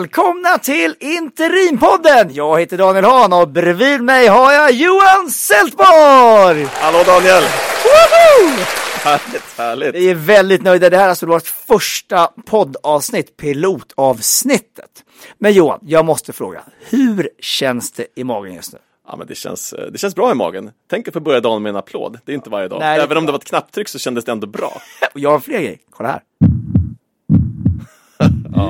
välkomna till Interimpodden! Jag heter Daniel Hahn och bredvid mig har jag Johan Seltborg! Hallå Daniel! Woho! Härligt, härligt. Vi är väldigt nöjda. Det här är alltså vårt första poddavsnitt, pilotavsnittet. Men Johan, jag måste fråga, hur känns det i magen just nu? Ja, men det, känns, det känns bra i magen. Tänk att få börja dagen med en applåd. Det är inte varje dag. Nej, Även om det var ett knapptryck så kändes det ändå bra. Och jag har fler grejer. Kolla här.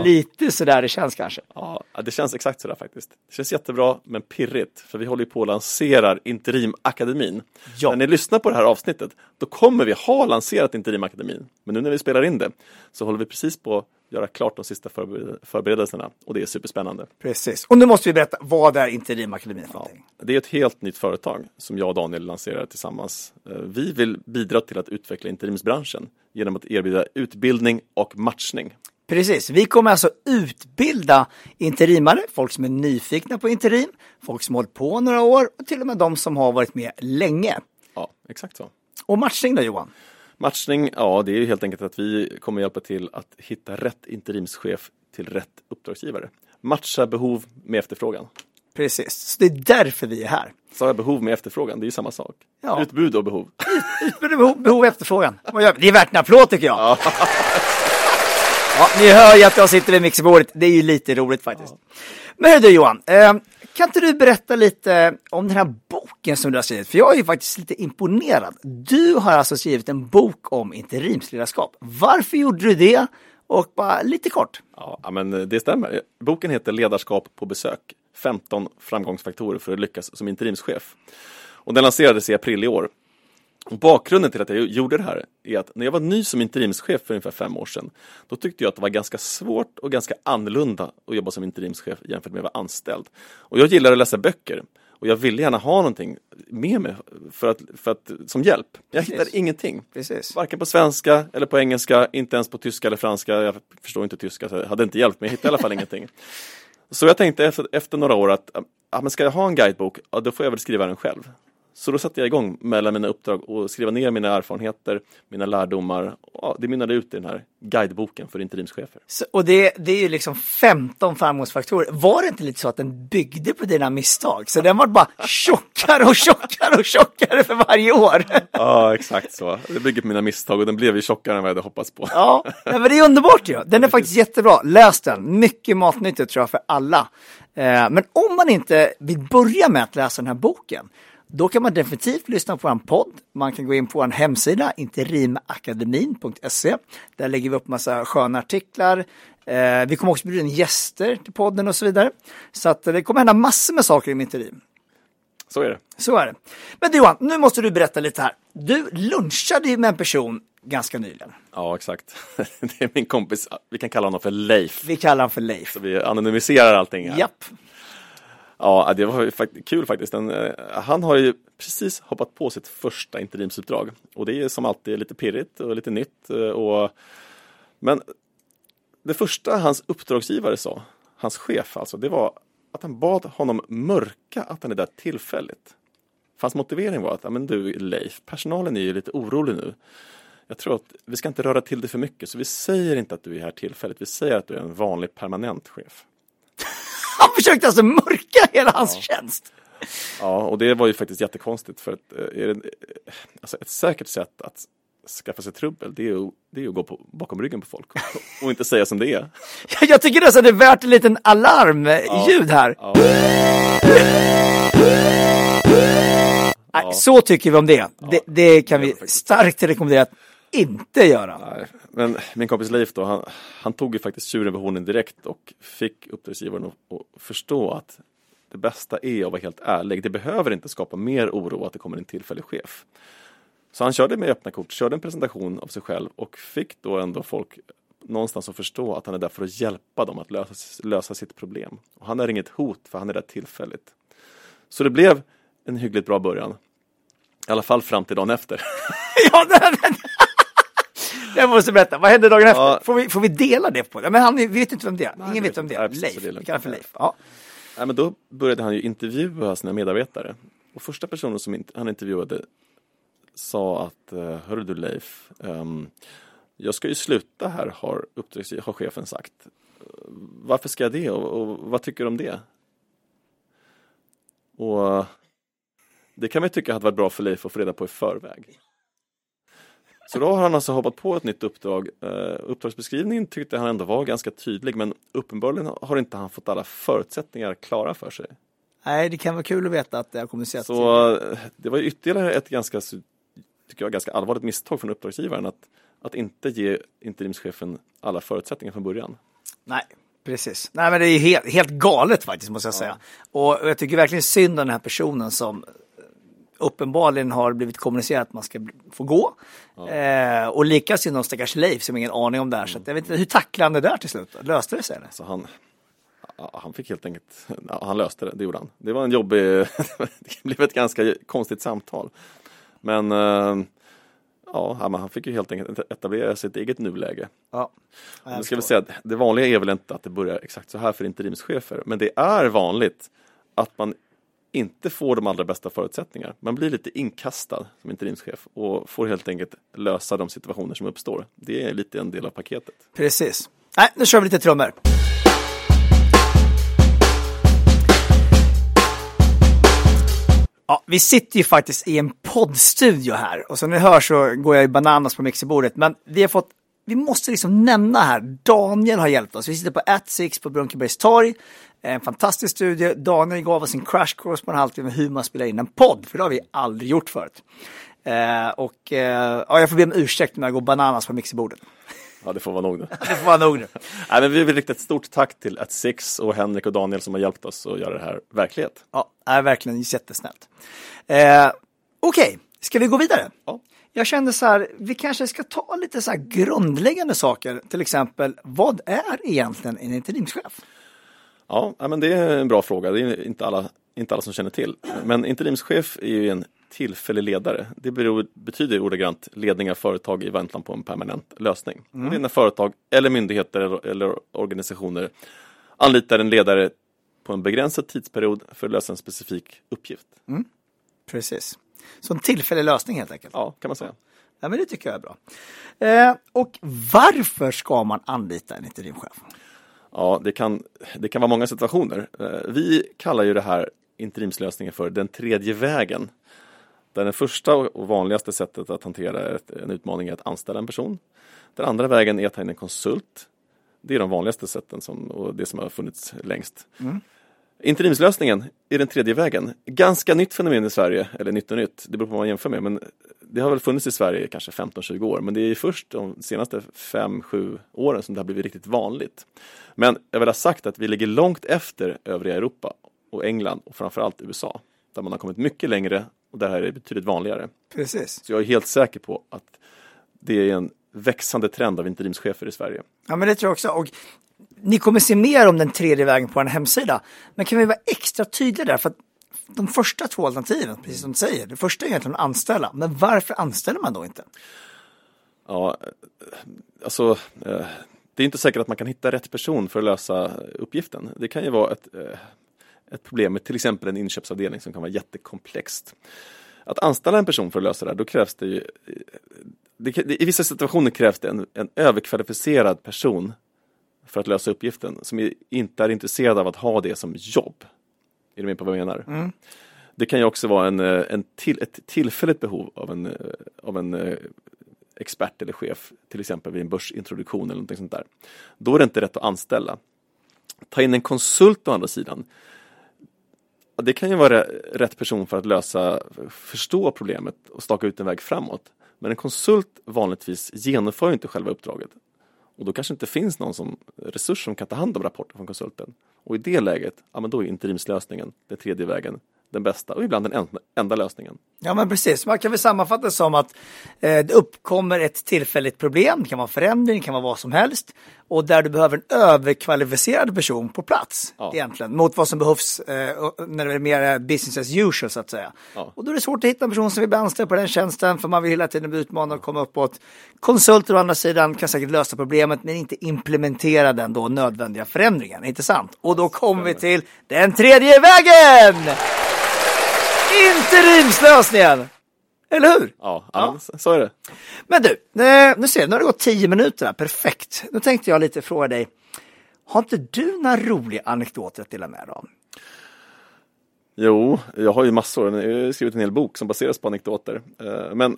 Lite sådär det känns kanske. Ja, det känns exakt sådär faktiskt. Det känns jättebra, men pirrigt. För vi håller ju på att lansera Interimakademin. Ja. När ni lyssnar på det här avsnittet, då kommer vi ha lanserat Interimakademin. Men nu när vi spelar in det, så håller vi precis på att göra klart de sista förbered- förberedelserna. Och det är superspännande. Precis. Och nu måste vi berätta, vad är Interimakademin för Ja, någonting? det är ett helt nytt företag som jag och Daniel lanserar tillsammans. Eh, Vi vill bidra till att utveckla interimsbranschen genom att erbjuda utbildning och matchning. Precis, vi kommer alltså utbilda interimare, folk som är nyfikna på interim, folk som har hållit på några år och till och med de som har varit med länge. Ja, exakt så. Och matchning då Johan? Matchning, ja det är ju helt enkelt att vi kommer hjälpa till att hitta rätt interimschef till rätt uppdragsgivare. Matcha behov med efterfrågan. Precis, så det är därför vi är här. Sa jag behov med efterfrågan? Det är ju samma sak. Ja. Utbud och behov. Utbud, behov, behov och efterfrågan. Det är värt en applåd tycker jag. Ja, ni hör ju att jag sitter vid mixerbordet. Det är ju lite roligt faktiskt. Men du Johan, eh, kan inte du berätta lite om den här boken som du har skrivit? För jag är ju faktiskt lite imponerad. Du har alltså skrivit en bok om interimsledarskap. Varför gjorde du det? Och bara lite kort. Ja, men det stämmer. Boken heter Ledarskap på besök. 15 framgångsfaktorer för att lyckas som interimschef. Och den lanserades i april i år. Bakgrunden till att jag gjorde det här är att när jag var ny som interimschef för ungefär fem år sedan, då tyckte jag att det var ganska svårt och ganska annorlunda att jobba som interimschef jämfört med att vara anställd. Och jag gillar att läsa böcker. Och jag ville gärna ha någonting med mig för att, för att, som hjälp. Jag hittade ingenting. Precis. Varken på svenska eller på engelska, inte ens på tyska eller franska. Jag förstår inte tyska så det hade inte hjälpt, men jag hittade i alla fall ingenting. Så jag tänkte efter, efter några år att men ska jag ha en guidebok, ja, då får jag väl skriva den själv. Så då satte jag igång mellan mina uppdrag och skriva ner mina erfarenheter, mina lärdomar. Ja, det mynnade ut i den här guideboken för interimschefer. Så, och det, det är ju liksom 15 framgångsfaktorer. Var det inte lite så att den byggde på dina misstag? Så den var bara tjockare och tjockare och tjockare för varje år. Ja, exakt så. Det bygger på mina misstag och den blev ju tjockare än vad jag hade hoppats på. Ja, men det är underbart ju. Den är faktiskt jättebra. Läs den. Mycket matnyttigt tror jag för alla. Eh, men om man inte vill börja med att läsa den här boken, då kan man definitivt lyssna på en podd. Man kan gå in på vår hemsida, interimakademin.se. Där lägger vi upp massa sköna artiklar. Eh, vi kommer också bjuda in gäster till podden och så vidare. Så att det kommer hända massor med saker i interim. Så är det. Så är det. Men du Johan, nu måste du berätta lite här. Du lunchade ju med en person ganska nyligen. Ja, exakt. Det är min kompis, vi kan kalla honom för Leif. Vi kallar honom för Leif. Så vi anonymiserar allting här. Japp. Ja, det var fakt- kul faktiskt. Den, eh, han har ju precis hoppat på sitt första interimsuppdrag. Och det är som alltid lite pirrigt och lite nytt. Eh, och, men det första hans uppdragsgivare sa, hans chef alltså, det var att han bad honom mörka att han är där tillfälligt. För hans motivering var att, men du Leif, personalen är ju lite orolig nu. Jag tror att vi ska inte röra till det för mycket, så vi säger inte att du är här tillfälligt. Vi säger att du är en vanlig permanent chef. Han försökte alltså mörka hela hans tjänst. Ja, och det var ju faktiskt jättekonstigt för att eh, är det, eh, alltså ett säkert sätt att skaffa sig trubbel det är ju, det är ju att gå på, bakom ryggen på folk och inte säga som det är. Jag tycker nästan det är värt en liten alarmljud här. Ja, Nej, Så tycker vi om det. det. Det kan vi starkt rekommendera inte göra. nej. Men min kompis Leif då, han, han tog ju faktiskt tjuren vid hornen direkt och fick uppdragsgivaren att, att förstå att det bästa är att vara helt ärlig. Det behöver inte skapa mer oro att det kommer en tillfällig chef. Så han körde med öppna kort, körde en presentation av sig själv och fick då ändå folk någonstans att förstå att han är där för att hjälpa dem att lösa, lösa sitt problem. Och han är inget hot, för han är där tillfälligt. Så det blev en hyggligt bra början. I alla fall fram till dagen efter. Ja, nej, men... Jag måste berätta, vad hände dagen efter? Ja. Får, vi, får vi dela det på det? Men han vi vet inte vem det är. Nej, Ingen vet vem det är. Leif, vi kallar för Leif. Ja. Nej, men då började han ju intervjua sina medarbetare. Och första personen som han intervjuade sa att, eh, hörru du Leif, ehm, jag ska ju sluta här, har, uppdrags, har chefen sagt. Varför ska jag det och, och vad tycker du om det? Och det kan man ju tycka hade varit bra för Leif att få reda på i förväg. Så då har han alltså hoppat på ett nytt uppdrag. Uh, uppdragsbeskrivningen tyckte han ändå var ganska tydlig men uppenbarligen har inte han fått alla förutsättningar klara för sig. Nej, det kan vara kul att veta att det har kommunicerats. Så uh, det var ytterligare ett ganska, tycker jag, ganska allvarligt misstag från uppdragsgivaren att, att inte ge interimschefen alla förutsättningar från början. Nej, Precis. Nej, men det är helt, helt galet faktiskt måste jag säga. Och jag tycker verkligen synd om den här personen som uppenbarligen har blivit kommunicerat att man ska få gå. Ja. Eh, och lika synd om stackars Leif som ingen aning om det här. Så jag vet inte, hur tacklade han det där till slut? Löste det sig? Eller? Alltså han, han fick helt enkelt, ja, han löste det, det gjorde han. Det var en jobbig, det blev ett ganska konstigt samtal. Men eh, ja, han fick ju helt enkelt etablera sitt eget nuläge. Ja, jag ska väl säga att det vanliga är väl inte att det börjar exakt så här för interimschefer, men det är vanligt att man inte får de allra bästa förutsättningar. Man blir lite inkastad som interimschef och får helt enkelt lösa de situationer som uppstår. Det är lite en del av paketet. Precis. Nej, nu kör vi lite trummor. Ja, vi sitter ju faktiskt i en poddstudio här och som ni hör så går jag i bananas på mixerbordet. Men vi har fått, vi måste liksom nämna här, Daniel har hjälpt oss. Vi sitter på At på Brunkebergs torg. En fantastisk studie. Daniel gav oss en crash course på en halvtimme hur man spelar in en podd, för det har vi aldrig gjort förut. Eh, och eh, ja, jag får be om ursäkt när jag går bananas på mixerbordet. Ja, det får vara nog nu. det får vara nog nu. Nej, men vi vill rikta ett stort tack till At Six och Henrik och Daniel som har hjälpt oss att göra det här verklighet. Ja, är verkligen jättesnällt. Eh, Okej, okay. ska vi gå vidare? Ja. Jag kände så här, vi kanske ska ta lite så grundläggande saker, till exempel vad är egentligen en interimschef? Ja, men det är en bra fråga. Det är inte alla, inte alla som känner till. Men interimschef är ju en tillfällig ledare. Det beror, betyder ordagrant ledning av företag i väntan på en permanent lösning. Mm. Det är när företag eller myndigheter eller, organisationer anlitar en ledare på en begränsad tidsperiod för att lösa en specifik uppgift. Mm. Precis. Så en tillfällig lösning helt enkelt. Ja, kan man säga. Ja, men det tycker jag är bra. Eh, och varför ska man anlita en interimchef? Ja, det kan, det kan vara många situationer. Eh, vi kallar ju det här interimslösningen för den tredje vägen. Där det första och vanligaste sättet att hantera en utmaning är att anställa en person. Den andra vägen är att ta in en konsult. Det är de vanligaste sätten som, och det som har funnits längst. Mm. Interimslösningen är den tredje vägen. Ganska nytt fenomen i Sverige, eller nytt och nytt, det beror på vad man jämför med, men det har väl funnits i Sverige kanske 15-20 år, men det är först de senaste 5-7 åren som det har blivit riktigt vanligt. Men jag vill ha sagt att vi ligger långt efter övriga Europa och England och framförallt USA, där man har kommit mycket längre och där är det betydligt vanligare. Precis. Så jag är helt säker på att det är en växande trend av interimschefer i Sverige. Ja, men det tror jag också. Och ni kommer se mer om den tredje vägen på en hemsida. Men kan vi vara extra tydliga där? För att de första två alternativen, precis som du säger, det första är egentligen att anställa. Men varför anställer man då inte? Ja, eh, alltså eh, det är inte säkert att man kan hitta rätt person för att lösa uppgiften. Det kan ju vara ett, eh, ett problem med till exempel en inköpsavdelning som kan vara jättekomplext. Att anställa en person för att lösa det här, då krävs det ju det, I vissa situationer krävs det en, en överkvalificerad person för att lösa uppgiften som inte är intresserad av att ha det som jobb. Är du med på vad jag menar? Mm. Det kan ju också vara en, eh, en till, ett tillfälligt behov av en, eh, av en eh, expert eller chef, till exempel vid en börsintroduktion eller någonting sånt där. Då är det inte rätt att anställa. Ta in en konsult å andra sidan. Det kan ju vara rätt person för att lösa, förstå problemet och staka ut en väg framåt. Men en konsult vanligtvis genomför inte själva uppdraget. Och då kanske inte finns någon som, resurs som kan ta hand om rapporter från konsulten. Och i det läget, ja men då är interimslösningen, den tredje vägen, den bästa och ibland den enda lösningen. Ja men precis, man kan väl sammanfatta det som att eh, det uppkommer ett tillfälligt problem, det kan vara förändring, det kan vara vad som helst och där du behöver en överkvalificerad person på plats ja. egentligen mot vad som behövs eh, när det är mer business as usual så att säga. Ja. Och då är det svårt att hitta en person som vill bli anställd på den tjänsten för man vill hela tiden bli utmanad och komma uppåt. Konsulter å andra sidan kan säkert lösa problemet men inte implementera den då nödvändiga förändringen, inte sant? Och då kommer vi till den tredje vägen! Interimslösningen! Eller hur? Ja, ja. Så är det. Men du, eh, nu ser jag, nu har det gått tio minuter, här. perfekt. Nu tänkte jag lite fråga dig, har inte du några roliga anekdoter att dela med dig av? Jo, jag har ju massor. Jag har skrivit en hel bok som baseras på anekdoter. Eh, men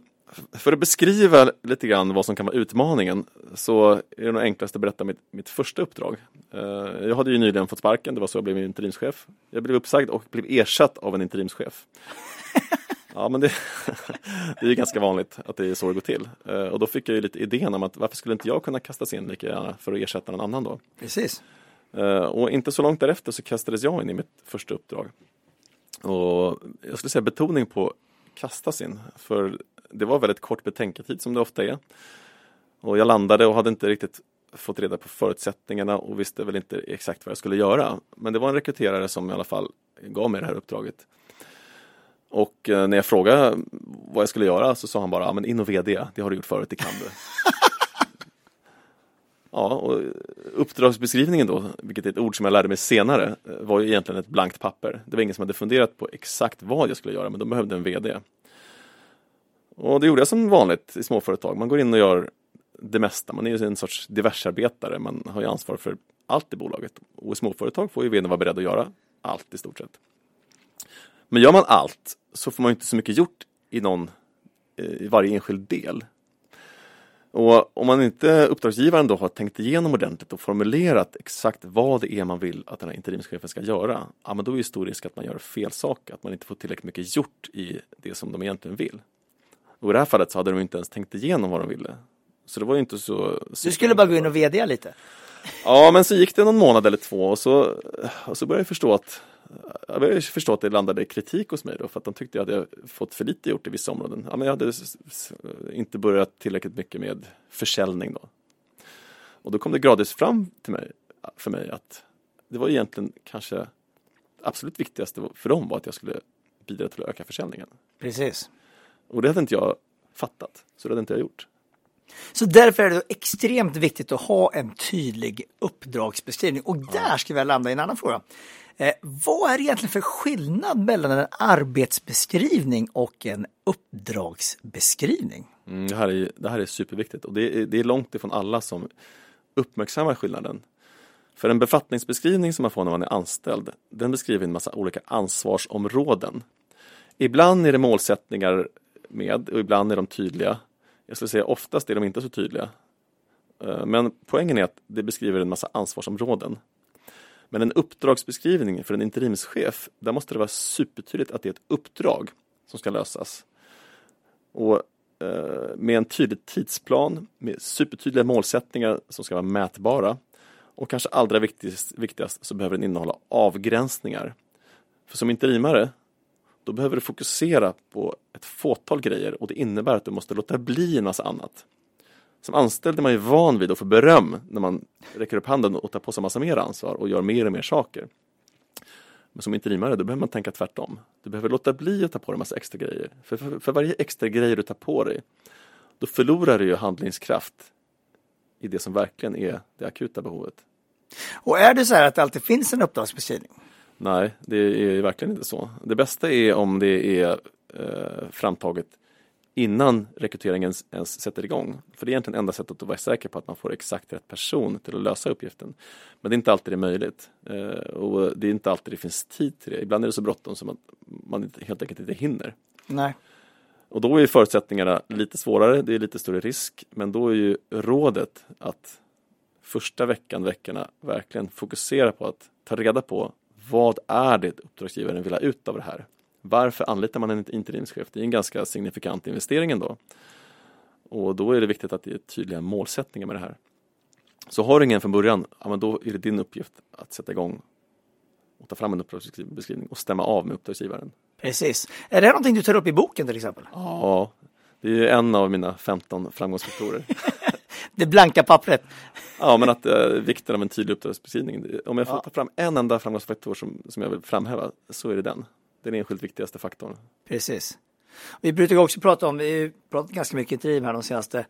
för att beskriva lite grann vad som kan vara utmaningen så är det nog enklast att berätta mitt, mitt första uppdrag. Eh, jag hade ju nyligen fått sparken, det var så jag blev interimschef. Jag blev uppsagd och blev ersatt av en interimschef. Ja, men det, det är ju ganska vanligt att det är så det går till. Eh, och då fick jag ju lite idén om att varför skulle inte jag kunna kastas in lika gärna för att ersätta någon annan då? Precis. Och inte så långt därefter så kastades jag in i mitt första uppdrag. Och jag skulle säga betoning på kastas in, för det var väldigt kort betänketid som det ofta är. Och jag landade och hade inte riktigt fått reda på förutsättningarna och visste väl inte exakt vad jag skulle göra. Men det var en rekryterare som i alla fall gav mig det här uppdraget. Och eh, när jag frågade vad jag skulle göra så sa han bara, ja, men in och VD, det har du gjort förut, det kan du. Ja, och uppdragsbeskrivningen då, vilket är ett ord som jag lärde mig senare, eh, var ju egentligen ett blankt papper. Det var ingen som hade funderat på exakt vad jag skulle göra, men de behövde en VD. Och det gjorde jag som vanligt i småföretag. Man går in och gör det mesta. Man är ju en sorts diversarbetare. Man har ju ansvar för allt i bolaget. Och i småföretag får ju vdn vara beredd att göra allt i stort sett. Men gör man allt så får man inte så mycket gjort i någon eh, i varje enskild del. Och om man inte, uppdragsgivaren då har tänkt igenom ordentligt och formulerat exakt vad det är man vill att den här interimschefen ska göra, ja men då är det stor risk att man gör fel sak, att man inte får tillräckligt mycket gjort i det som de egentligen vill. Och i det här fallet så hade de inte ens tänkt igenom vad de ville. Så det var ju inte så... Du skulle bara gå in och vd lite? Ja, men så gick det någon månad eller två och så, och så började jag förstå att jag började förstå att det landade kritik hos mig då för att de tyckte jag hade fått för lite gjort i vissa områden. Ja, men jag hade inte börjat tillräckligt mycket med försäljning då. Och då kom det gradvis fram till mig, för mig att det var egentligen kanske absolut viktigaste för dem var att jag skulle bidra till att öka försäljningen. Precis. Och det hade inte jag fattat, så det hade inte jag gjort. Så därför är det extremt viktigt att ha en tydlig uppdragsbeskrivning. Och där ska vi landa i en annan fråga. Eh, vad är det egentligen för skillnad mellan en arbetsbeskrivning och en uppdragsbeskrivning? Mm, det, här är, det här är superviktigt och det är, det är långt ifrån alla som uppmärksammar skillnaden. För en befattningsbeskrivning som man får när man är anställd, den beskriver en massa olika ansvarsområden. Ibland är det målsättningar med och ibland är de tydliga. Jag skulle säga oftast är de inte så tydliga. Eh, men poängen är att det beskriver en massa ansvarsområden. Men en uppdragsbeskrivning för en interimschef, där måste det vara supertydligt att det är ett uppdrag som ska lösas. Och eh, med en tydlig tidsplan, med supertydliga målsättningar som ska vara mätbara. Och kanske allra viktigast, viktigast så behöver den innehålla avgränsningar. För som interimare, då behöver du fokusera på ett fåtal grejer och det innebär att du måste låta bli en massa annat. Som anställd är man ju van vid att få beröm när man räcker upp handen och tar på sig massa mer ansvar och gör mer och mer saker. Men som interimare, då behöver man tänka tvärtom. Du behöver låta bli att ta på dig massa extra grejer. För, för, för varje extra grej du tar på dig, då förlorar du ju handlingskraft i det som verkligen är det akuta behovet. Och är det så här att det alltid finns en uppdragsbeskrivning? Nej, det är verkligen inte så. Det bästa är om det är eh, framtaget innan rekryteringen ens sätter igång. För det är egentligen enda sättet att vara säker på att man får exakt rätt person till att lösa uppgiften. Men det är inte alltid det är möjligt. Eh, och det är inte alltid det finns tid till det. Ibland är det så bråttom som att man helt enkelt inte hinner. Nej. Och då är förutsättningarna lite svårare, det är lite större risk. Men då är ju rådet att första veckan, veckorna verkligen fokusera på att ta reda på vad är det uppdragsgivaren vill ha ut av det här? Varför anlitar man en interimschef? Det är en ganska signifikant investering ändå. Och då är det viktigt att det är tydliga målsättningar med det här. Så har du ingen från början, ja, men då är det din uppgift att sätta igång och ta fram en uppdragsbeskrivning och stämma av med uppdragsgivaren. Precis. Är det någonting du tar upp i boken till exempel? Ja, det är en av mina 15 framgångsfaktorer. det blanka pappret. Ja, men att eh, vikten av en tydlig uppdragsbeskrivning. Om jag får ja. ta fram en enda framgångsfaktor som, som jag vill framhäva så är det den den enskilt viktigaste faktorn. Precis. Vi brukar också prata om, vi har pratat ganska mycket interim här de senaste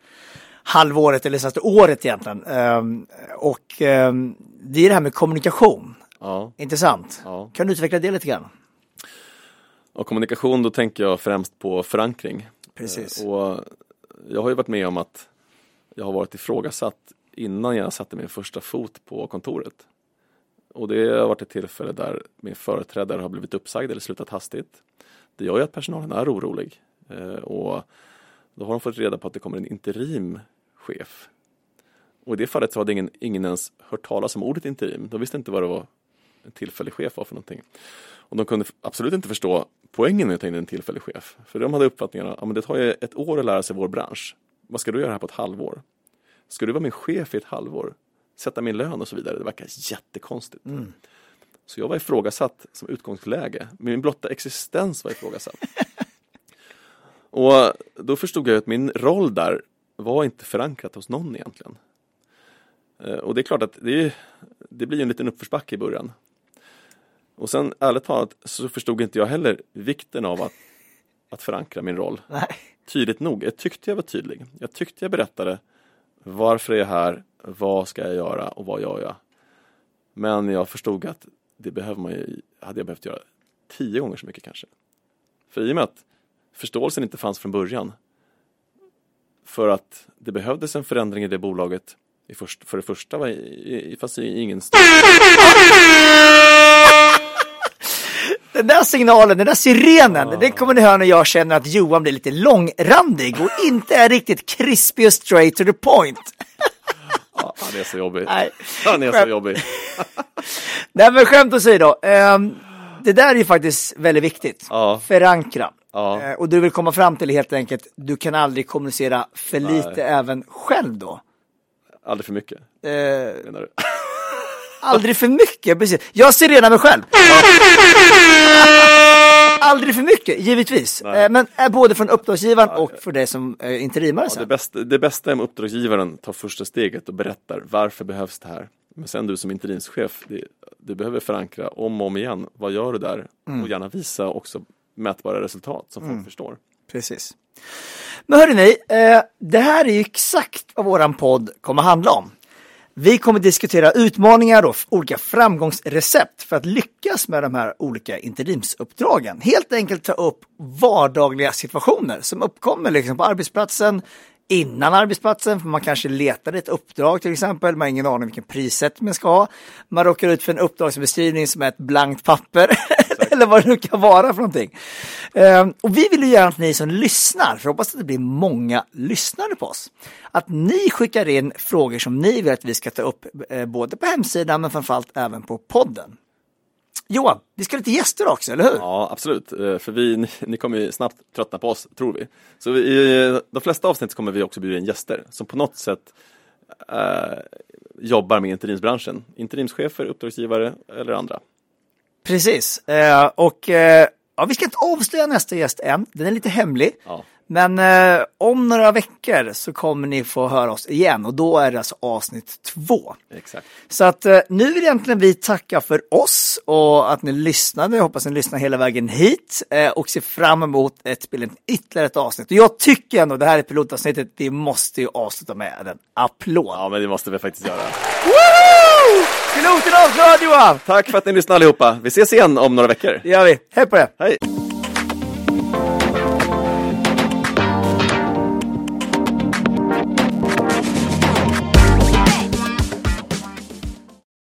halvåret eller senaste året egentligen. Um, och um, det är det här med kommunikation. Ja. Intressant. Ja. Kan du utveckla det lite grann? Och kommunikation, då tänker jag främst på förankring. Precis. Eh, Och jag har ju varit med om att jag har varit ifrågasatt innan jag satte min första fot på kontoret. Och det har varit ett tillfälle där min företrädare har blivit uppsagd eller slutat hastigt. Det gör ju att personalen är orolig. Eh, och då har de fått reda på att det kommer en interim chef. Och i det fallet så hade ingen, ingen ens hört talas om ordet interim. De visste inte vad det var en tillfällig chef var för någonting. Och de kunde absolut inte förstå poängen med att ta in en tillfällig chef. För de hade uppfattningen att ja, det tar ju ett år att lära sig vår bransch. Vad ska du göra här på ett halvår? Ska du vara min chef i ett halvår? Sätta min lön och så vidare. Det verkar jättekonstigt. Så jag var ifrågasatt som utgångsläge. Min blotta existens var ifrågasatt. och då förstod jag att min roll där var inte förankrat hos någon egentligen. Eh, Och det är klart att det, det blir en liten uppförsbacke i början. Och sen ärligt talat så förstod inte jag heller vikten av att, att förankra min roll Nej. tydligt nog. Jag tyckte jag var tydlig. Jag tyckte jag berättade varför är jag här, vad ska jag göra och vad gör jag? Men jag förstod att det behöver man ju, hade jag behövt göra tio gånger så mycket kanske. För i och med att förståelsen inte fanns från början för att det behövdes en förändring i det bolaget i först, för det första var i, i, fast i ingen stor Den där signalen, den där sirenen, det kommer ni höra när jag känner att Johan blir lite långrandig och inte är riktigt crispy och straight to the point. Ja, han är så jobbig. Nej. Han är så Skämt. jobbig. Nej men skämt åsido, um, det där är ju faktiskt väldigt viktigt. Ja. Förankra. Ja. Eh, och du vill komma fram till helt enkelt, du kan aldrig kommunicera för lite även själv då. Aldrig för mycket, Eh, menar du? Aldrig för mycket, precis. Jag ser redan mig själv. aldrig för mycket, givetvis. Nej. Eh, men eh, både från uppdragsgivaren och för dig som eh, interimare Ja, sen. det, bästa, det bästa är om uppdragsgivaren tar första steget och berättar varför behövs det här. Men sen du som interimschef, det, du behöver förankra om och om igen. Vad gör du där? Mm. Och gärna visa också mätbara resultat som folk förstår. Precis. Men hörni, eh, det här är ju exakt vad våran podd kommer handla om. Vi kommer diskutera utmaningar och olika framgångsrecept för att lyckas med de här olika interimsuppdragen. Helt enkelt ta upp vardagliga situationer som uppkommer liksom på arbetsplatsen, innan arbetsplatsen, för man kanske letar ett uppdrag till exempel, man har ingen aning vilken prissättning man ska ha. Man råkar ut för en uppdragsbeskrivning som är ett blankt papper, eller vad det nu kan vara för någonting. Ehm, och vi vill ju gärna att ni som lyssnar, för jag hoppas att det blir många lyssnare på oss, att ni skickar in frågor som ni vill att vi ska ta upp, eh, både på hemsidan men framförallt även på podden. Johan, vi ska ha lite gäster också, eller hur? Ja, absolut. Eh, för vi, ni, ni kommer ju snabbt tröttna på oss, tror vi. Så vi, i de flesta avsnitt kommer vi också bjuda in gäster som på något sätt eh, jobbar med interimsbranschen. Interimschefer, uppdragsgivare eller andra. Precis, eh, och eh, ja, vi ska inte avslöja nästa gäst än, den är lite hemlig. Ja. Men eh, om några veckor så kommer ni få höra oss igen och då är det alltså avsnitt två. Exakt. Så att eh, nu vill egentligen vi tacka för oss och att ni lyssnade. Jag hoppas ni lyssnar hela vägen hit eh, och ser fram emot ett ytterligare ett avsnitt. Och jag tycker ändå, det här är pilotavsnittet, vi måste ju avsluta med en applåd. Ja, men det måste vi faktiskt göra. Woo! Piloten avklarad Johan! Tack för att ni lyssnade allihopa. Vi ses igen om några veckor. Det gör vi. Hej på det! Hej!